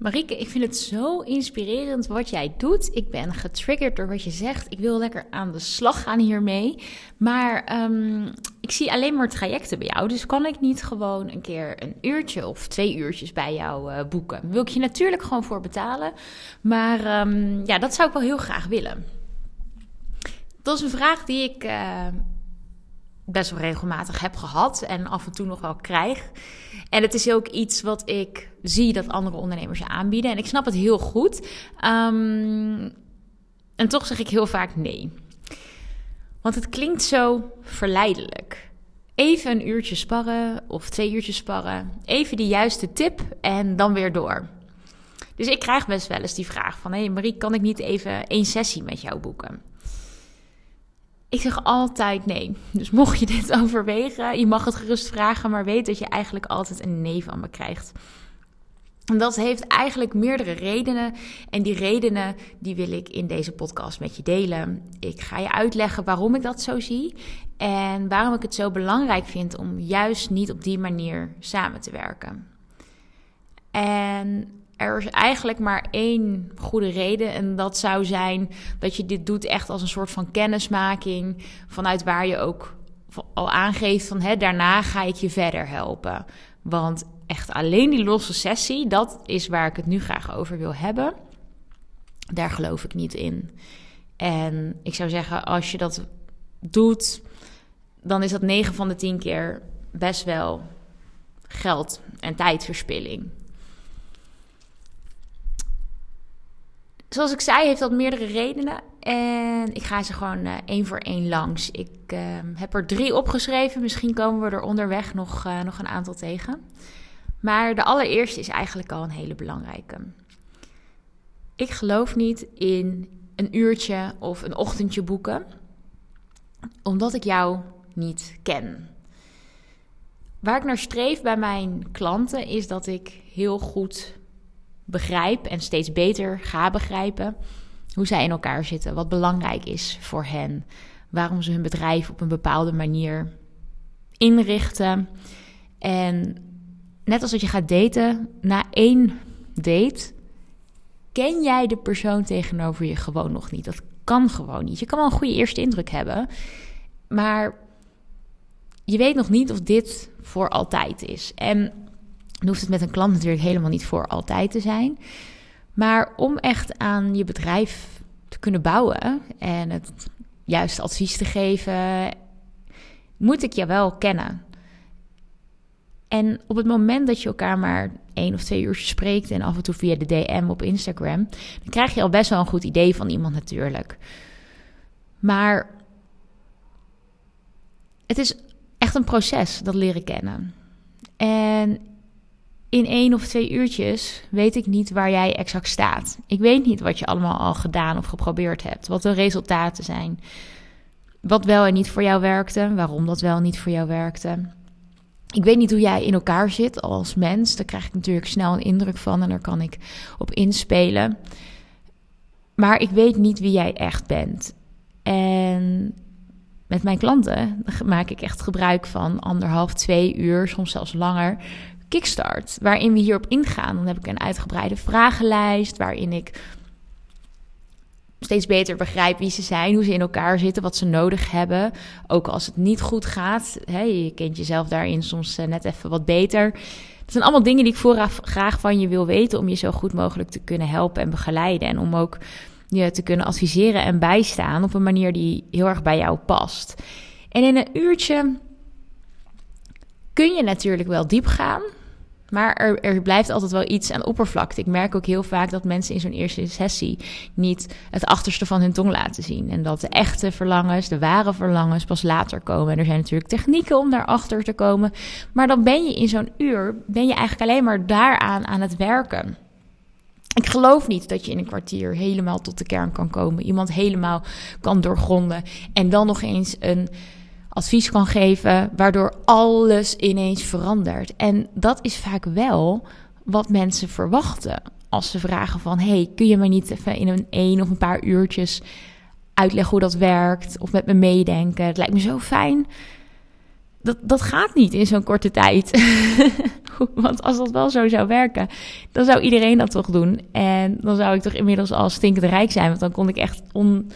Marieke, ik vind het zo inspirerend wat jij doet. Ik ben getriggerd door wat je zegt. Ik wil lekker aan de slag gaan hiermee. Maar ehm, ik zie alleen maar trajecten bij jou. Dus kan ik niet gewoon een keer een uurtje of twee uurtjes bij jou uh, boeken? Wil ik je natuurlijk gewoon voor betalen. Maar ehm, ja, dat zou ik wel heel graag willen. Dat is een vraag die ik uh, best wel regelmatig heb gehad en af en toe nog wel krijg. En het is ook iets wat ik zie dat andere ondernemers je aanbieden. En ik snap het heel goed. Um, en toch zeg ik heel vaak nee. Want het klinkt zo verleidelijk. Even een uurtje sparren of twee uurtjes sparren. Even die juiste tip en dan weer door. Dus ik krijg best wel eens die vraag van... hé hey Marie, kan ik niet even één sessie met jou boeken? Ik zeg altijd nee. Dus mocht je dit overwegen, je mag het gerust vragen, maar weet dat je eigenlijk altijd een nee van me krijgt. En dat heeft eigenlijk meerdere redenen. En die redenen die wil ik in deze podcast met je delen. Ik ga je uitleggen waarom ik dat zo zie. En waarom ik het zo belangrijk vind om juist niet op die manier samen te werken. En er is eigenlijk maar één goede reden. En dat zou zijn dat je dit doet echt als een soort van kennismaking. Vanuit waar je ook al aangeeft van hè, daarna ga ik je verder helpen. Want echt alleen die losse sessie, dat is waar ik het nu graag over wil hebben. Daar geloof ik niet in. En ik zou zeggen, als je dat doet, dan is dat 9 van de 10 keer best wel geld en tijdverspilling. Zoals ik zei, heeft dat meerdere redenen. En ik ga ze gewoon uh, één voor één langs. Ik uh, heb er drie opgeschreven. Misschien komen we er onderweg nog, uh, nog een aantal tegen. Maar de allereerste is eigenlijk al een hele belangrijke. Ik geloof niet in een uurtje of een ochtendje boeken, omdat ik jou niet ken. Waar ik naar streef bij mijn klanten is dat ik heel goed begrijp en steeds beter ga begrijpen hoe zij in elkaar zitten, wat belangrijk is voor hen, waarom ze hun bedrijf op een bepaalde manier inrichten. En net als dat je gaat daten, na één date ken jij de persoon tegenover je gewoon nog niet. Dat kan gewoon niet. Je kan wel een goede eerste indruk hebben, maar je weet nog niet of dit voor altijd is. En dan hoeft het met een klant natuurlijk helemaal niet voor altijd te zijn. Maar om echt aan je bedrijf te kunnen bouwen en het juiste advies te geven, moet ik je wel kennen. En op het moment dat je elkaar maar één of twee uurtjes spreekt en af en toe via de DM op Instagram, dan krijg je al best wel een goed idee van iemand natuurlijk. Maar het is echt een proces, dat leren kennen. En in één of twee uurtjes weet ik niet waar jij exact staat. Ik weet niet wat je allemaal al gedaan of geprobeerd hebt, wat de resultaten zijn. Wat wel en niet voor jou werkte, waarom dat wel en niet voor jou werkte. Ik weet niet hoe jij in elkaar zit als mens. Daar krijg ik natuurlijk snel een indruk van en daar kan ik op inspelen. Maar ik weet niet wie jij echt bent. En met mijn klanten maak ik echt gebruik van anderhalf, twee uur, soms zelfs langer, kickstart. Waarin we hierop ingaan. Dan heb ik een uitgebreide vragenlijst waarin ik steeds beter begrijp wie ze zijn, hoe ze in elkaar zitten, wat ze nodig hebben. Ook als het niet goed gaat. Je kent jezelf daarin soms eh, net even wat beter. Dat zijn allemaal dingen die ik vooraf graag van je wil weten om je zo goed mogelijk te kunnen helpen en begeleiden. En om ook je te kunnen adviseren en bijstaan op een manier die heel erg bij jou past. En in een uurtje kun je natuurlijk wel diep gaan. Maar er, er, blijft altijd wel iets aan oppervlakte. Ik merk ook heel vaak dat mensen in zo'n eerste sessie niet het achterste van hun tong laten zien. En dat de echte verlangens, de ware verlangens, pas later komen. En er zijn natuurlijk technieken om daarachter te komen. Maar dan ben je in zo'n uur, ben je eigenlijk alleen maar daaraan aan het werken. Ik geloof niet dat je in een kwartier helemaal tot de kern kan komen. Iemand helemaal kan doorgronden. En dan nog eens een advies kan geven, waardoor alles ineens verandert. En dat is vaak wel wat mensen verwachten als ze vragen van... hey, kun je me niet even in een één of een paar uurtjes uitleggen hoe dat werkt... of met me meedenken? Het lijkt me zo fijn. dat, dat gaat niet in zo'n korte tijd. Want als dat wel zo zou werken, dan zou iedereen dat toch doen. En dan zou ik toch inmiddels al stinkend rijk zijn. Want dan kon ik echt on,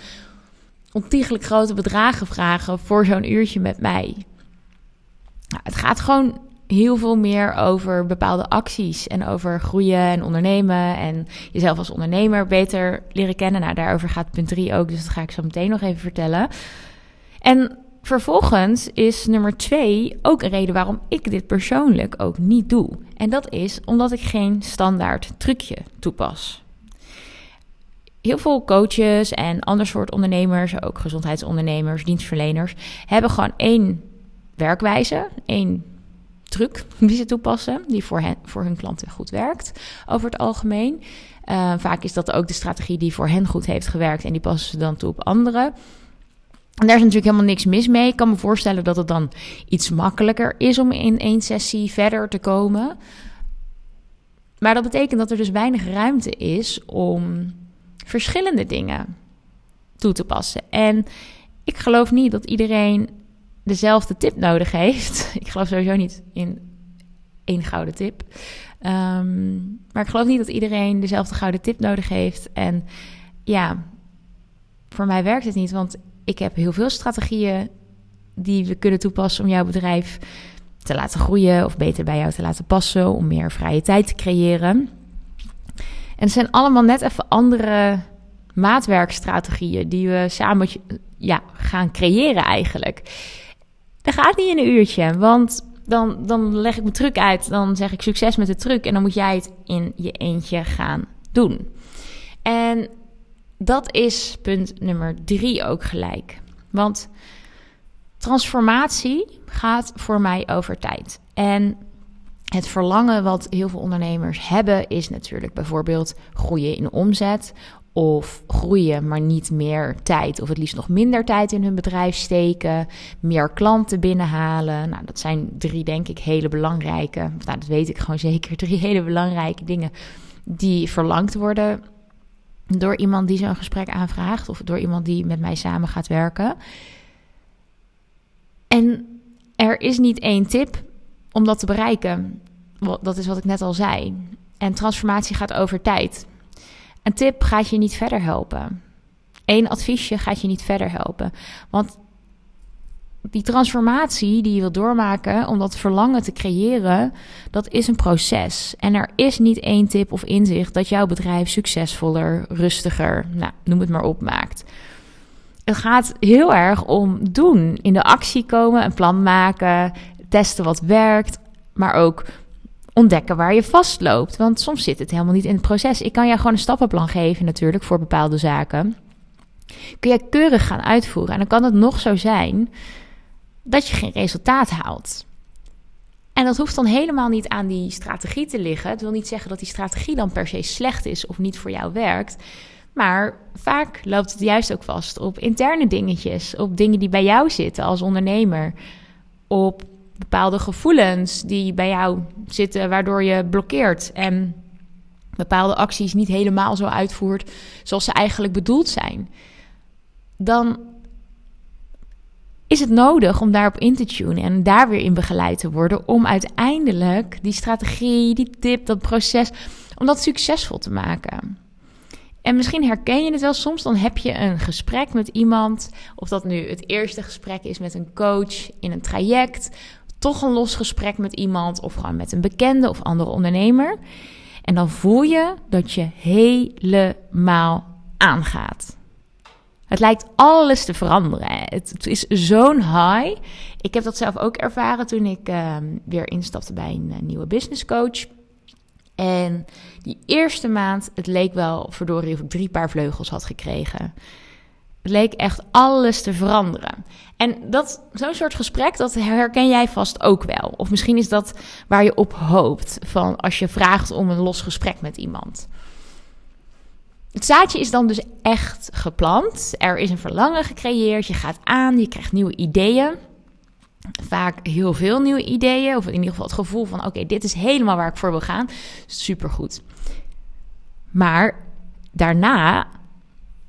ontiegelijk grote bedragen vragen voor zo'n uurtje met mij. Nou, het gaat gewoon heel veel meer over bepaalde acties en over groeien en ondernemen en jezelf als ondernemer beter leren kennen. Nou, daarover gaat punt 3 ook, dus dat ga ik zo meteen nog even vertellen. En vervolgens is nummer 2 ook een reden waarom ik dit persoonlijk ook niet doe. En dat is omdat ik geen standaard trucje toepas. Heel veel coaches en ander soort ondernemers, ook gezondheidsondernemers, dienstverleners, hebben gewoon één werkwijze, één truc die ze toepassen, die voor, hen, voor hun klanten goed werkt over het algemeen. Uh, vaak is dat ook de strategie die voor hen goed heeft gewerkt en die passen ze dan toe op anderen. En daar is natuurlijk helemaal niks mis mee. Ik kan me voorstellen dat het dan iets makkelijker is om in één sessie verder te komen. Maar dat betekent dat er dus weinig ruimte is om verschillende dingen toe te passen. En ik geloof niet dat iedereen dezelfde tip nodig heeft. Ik geloof sowieso niet in één gouden tip. Um, maar ik geloof niet dat iedereen dezelfde gouden tip nodig heeft. En ja, voor mij werkt het niet, want ik heb heel veel strategieën die we kunnen toepassen om jouw bedrijf te laten groeien of beter bij jou te laten passen, om meer vrije tijd te creëren. En het zijn allemaal net even andere maatwerkstrategieën die we samen ja, gaan creëren eigenlijk. Dat gaat niet in een uurtje, want dan, dan leg ik mijn truc uit. Dan zeg ik succes met de truc en dan moet jij het in je eentje gaan doen. En dat is punt nummer drie ook gelijk. Want transformatie gaat voor mij over tijd. En het verlangen wat heel veel ondernemers hebben is natuurlijk bijvoorbeeld groeien in omzet of groeien, maar niet meer tijd of het liefst nog minder tijd in hun bedrijf steken, meer klanten binnenhalen. Nou, dat zijn drie, denk ik, hele belangrijke, nou, dat weet ik gewoon zeker, drie hele belangrijke dingen die verlangd worden door iemand die zo'n gesprek aanvraagt of door iemand die met mij samen gaat werken. En er is niet één tip om dat te bereiken. Dat is wat ik net al zei. En transformatie gaat over tijd. Een tip gaat je niet verder helpen. Eén adviesje gaat je niet verder helpen. Want die transformatie die je wil doormaken om dat verlangen te creëren, dat is een proces. En er is niet één tip of inzicht dat jouw bedrijf succesvoller, rustiger, nou, noem het maar op, maakt. Het gaat heel erg om doen, in de actie komen, een plan maken, testen wat werkt, maar ook ontdekken waar je vastloopt. Want soms zit het helemaal niet in het proces. Ik kan jou gewoon een stappenplan geven natuurlijk voor bepaalde zaken. Kun jij keurig gaan uitvoeren. En dan kan het nog zo zijn dat je geen resultaat haalt. En dat hoeft dan helemaal niet aan die strategie te liggen. Het wil niet zeggen dat die strategie dan per se slecht is of niet voor jou werkt. Maar vaak loopt het juist ook vast op interne dingetjes, op dingen die bij jou zitten als ondernemer, op bepaalde gevoelens die bij jou zitten, waardoor je blokkeert en bepaalde acties niet helemaal zo uitvoert zoals ze eigenlijk bedoeld zijn. Dan is het nodig om daarop in te tunen en daar weer in begeleid te worden om uiteindelijk die strategie, die tip, dat proces, om dat succesvol te maken. En misschien herken je het wel soms, dan heb je een gesprek met iemand, of dat nu het eerste gesprek is met een coach in een traject, toch een los gesprek met iemand of gewoon met een bekende of andere ondernemer. En dan voel je dat je helemaal aangaat. Het lijkt alles te veranderen. Het, is zo'n high. Ik heb dat zelf ook ervaren toen ik ehm, weer instapte bij een uh, nieuwe business coach. En die eerste maand, het leek wel verdorie of ik drie paar vleugels had gekregen. Leek echt alles te veranderen. En dat, zo'n soort gesprek, dat herken jij vast ook wel. Of misschien is dat waar je op hoopt van als je vraagt om een los gesprek met iemand. Het zaadje is dan dus echt geplant. Er is een verlangen gecreëerd. Je gaat aan, je krijgt nieuwe ideeën. Vaak heel veel nieuwe ideeën. Of in ieder geval het gevoel van: oké, dit is helemaal waar ik voor wil gaan. Supergoed. Maar daarna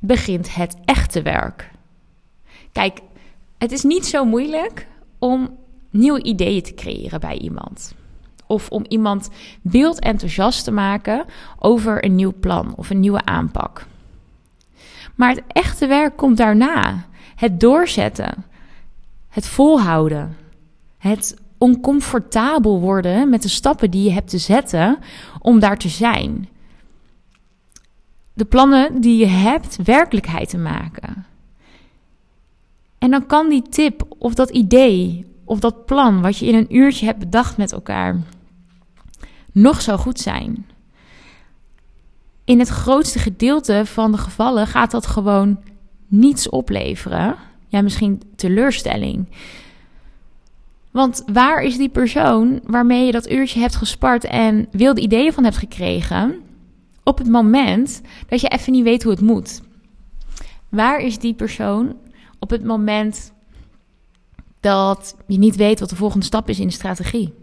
begint het echte werk. Kijk, het is niet zo moeilijk om nieuwe ideeën te creëren bij iemand. Of om iemand beeld enthousiast te maken over een nieuw plan of een nieuwe aanpak. Maar het echte werk komt daarna. Het doorzetten, het volhouden, het oncomfortabel worden met de stappen die je hebt te zetten om daar te zijn. De plannen die je hebt werkelijkheid te maken. En dan kan die tip of dat idee of dat plan wat je in een uurtje hebt bedacht met elkaar nog zo goed zijn. In het grootste gedeelte van de gevallen gaat dat gewoon niets opleveren. Ja, misschien teleurstelling. Want waar is die persoon waarmee je dat uurtje hebt gespart en wilde ideeën van hebt gekregen op het moment dat je even niet weet hoe het moet? Waar is die persoon op het moment dat je niet weet wat de volgende stap is in de strategie?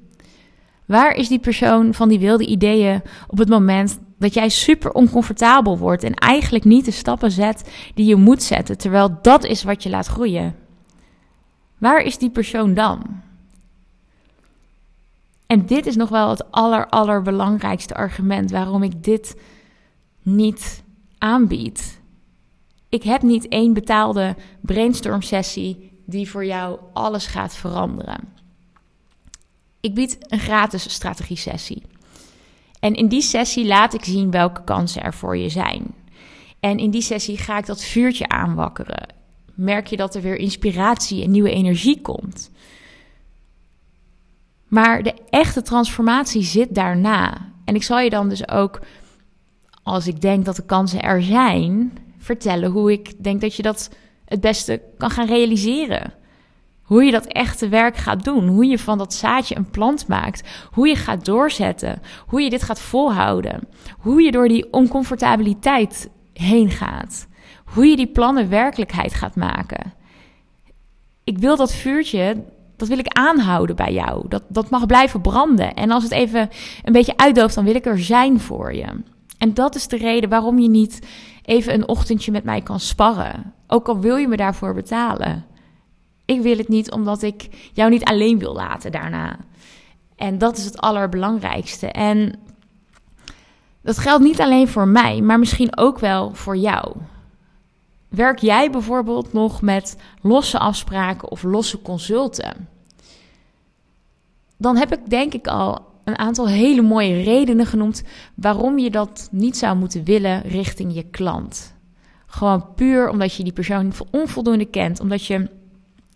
Waar is die persoon van die wilde ideeën op het moment dat jij super oncomfortabel wordt en eigenlijk niet de stappen zet die je moet zetten, terwijl dat is wat je laat groeien? Waar is die persoon dan? En dit is nog wel het aller, allerbelangrijkste argument waarom ik dit niet aanbied. Ik heb niet één betaalde brainstorm sessie die voor jou alles gaat veranderen. Ik bied een gratis strategie sessie. En in die sessie laat ik zien welke kansen er voor je zijn. En in die sessie ga ik dat vuurtje aanwakkeren. Merk je dat er weer inspiratie en nieuwe energie komt. Maar de echte transformatie zit daarna. En ik zal je dan dus ook, als ik denk dat de kansen er zijn, vertellen hoe ik denk dat je dat het beste kan gaan realiseren. Hoe je dat echte werk gaat doen. Hoe je van dat zaadje een plant maakt. Hoe je gaat doorzetten. Hoe je dit gaat volhouden. Hoe je door die oncomfortabiliteit heen gaat. Hoe je die plannen werkelijkheid gaat maken. Ik wil dat vuurtje, dat wil ik aanhouden bij jou. Dat, dat mag blijven branden. En als het even een beetje uitdooft, dan wil ik er zijn voor je. En dat is de reden waarom je niet even een ochtendje met mij kan sparren. Ook al wil je me daarvoor betalen. Ik wil het niet omdat ik jou niet alleen wil laten daarna. En dat is het allerbelangrijkste. En dat geldt niet alleen voor mij, maar misschien ook wel voor jou. Werk jij bijvoorbeeld nog met losse afspraken of losse consulten? Dan heb ik denk ik al een aantal hele mooie redenen genoemd waarom je dat niet zou moeten willen richting je klant. Gewoon puur omdat je die persoon onvoldoende kent, omdat je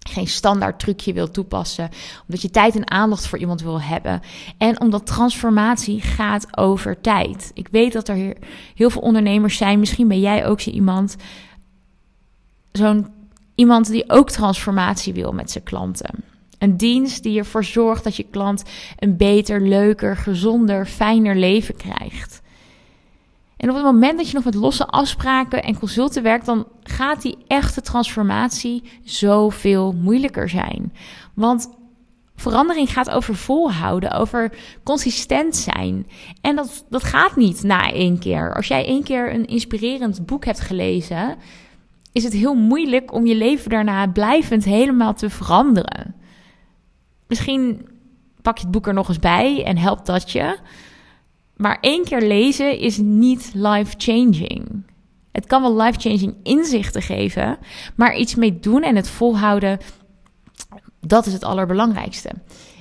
geen standaard trucje wil toepassen, omdat je tijd en aandacht voor iemand wil hebben en omdat transformatie gaat over tijd. Ik weet dat er heel veel ondernemers zijn, misschien ben jij ook zo iemand, zo'n iemand die ook transformatie wil met zijn klanten. Een dienst die ervoor zorgt dat je klant een beter, leuker, gezonder, fijner leven krijgt. En op het moment dat je nog met losse afspraken en consulten werkt, dan gaat die echte transformatie zoveel moeilijker zijn. Want verandering gaat over volhouden, over consistent zijn. En dat, dat gaat niet na één keer. Als jij één keer een inspirerend boek hebt gelezen, is het heel moeilijk om je leven daarna blijvend helemaal te veranderen. Misschien pak je het boek er nog eens bij en helpt dat je. Maar één keer lezen is niet life-changing. Het kan wel life-changing inzichten geven, maar iets mee doen en het volhouden, dat is het allerbelangrijkste.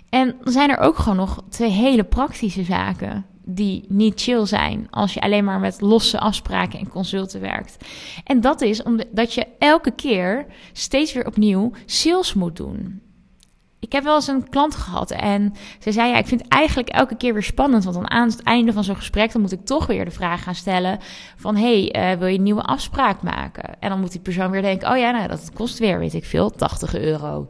En dan zijn er ook gewoon nog twee hele praktische zaken die niet chill zijn als je alleen maar met losse afspraken en consulten werkt. En dat is omdat je elke keer steeds weer opnieuw sales moet doen. Ik heb wel eens een klant gehad en ze zei: Ja, ik vind het eigenlijk elke keer weer spannend. Want dan aan het einde van zo'n gesprek, dan moet ik toch weer de vraag gaan stellen: van hey, uh, wil je een nieuwe afspraak maken? En dan moet die persoon weer denken: Oh ja, nou, dat kost weer, weet ik veel, 80 euro.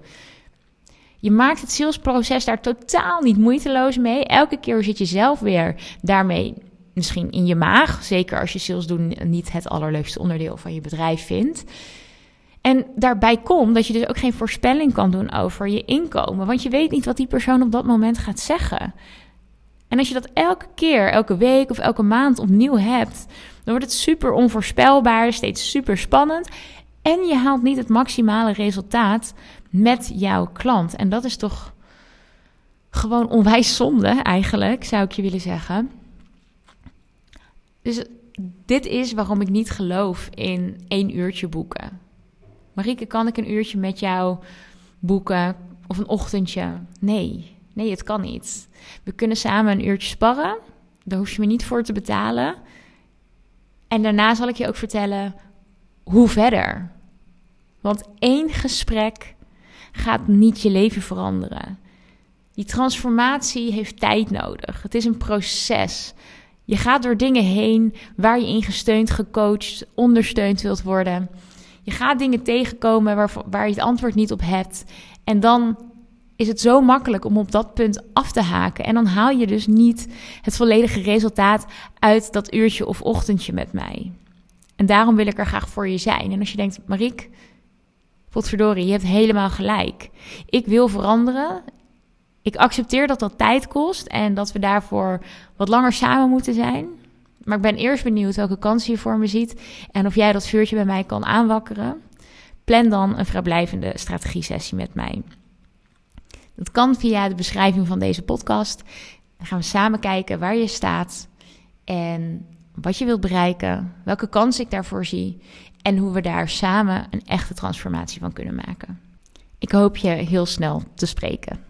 Je maakt het salesproces daar totaal niet moeiteloos mee. Elke keer zit je zelf weer daarmee misschien in je maag. Zeker als je sales doen niet het allerleukste onderdeel van je bedrijf vindt. En daarbij komt dat je dus ook geen voorspelling kan doen over je inkomen. Want je weet niet wat die persoon op dat moment gaat zeggen. En als je dat elke keer, elke week of elke maand opnieuw hebt, dan wordt het super onvoorspelbaar, steeds super spannend. En je haalt niet het maximale resultaat met jouw klant. En dat is toch gewoon onwijs zonde eigenlijk, zou ik je willen zeggen. Dus dit is waarom ik niet geloof in één uurtje boeken. Marieke, kan ik een uurtje met jou boeken of een ochtendje? Nee, nee, het kan niet. We kunnen samen een uurtje sparren. Daar hoef je me niet voor te betalen. En daarna zal ik je ook vertellen hoe verder. Want één gesprek gaat niet je leven veranderen. Die transformatie heeft tijd nodig. Het is een proces. Je gaat door dingen heen waar je in gesteund, gecoacht, ondersteund wilt worden. Je gaat dingen tegenkomen waar, waar je het antwoord niet op hebt. En dan is het zo makkelijk om op dat punt af te haken. En dan haal je dus niet het volledige resultaat uit dat uurtje of ochtendje met mij. En daarom wil ik er graag voor je zijn. En als je denkt, Mariek, potverdorie, je hebt helemaal gelijk. Ik wil veranderen. Ik accepteer dat dat tijd kost en dat we daarvoor wat langer samen moeten zijn. Maar ik ben eerst benieuwd welke kansen je voor me ziet en of jij dat vuurtje bij mij kan aanwakkeren. Plan dan een vrijblijvende strategie-sessie met mij. Dat kan via de beschrijving van deze podcast. Dan gaan we samen kijken waar je staat en wat je wilt bereiken, welke kansen ik daarvoor zie en hoe we daar samen een echte transformatie van kunnen maken. Ik hoop je heel snel te spreken.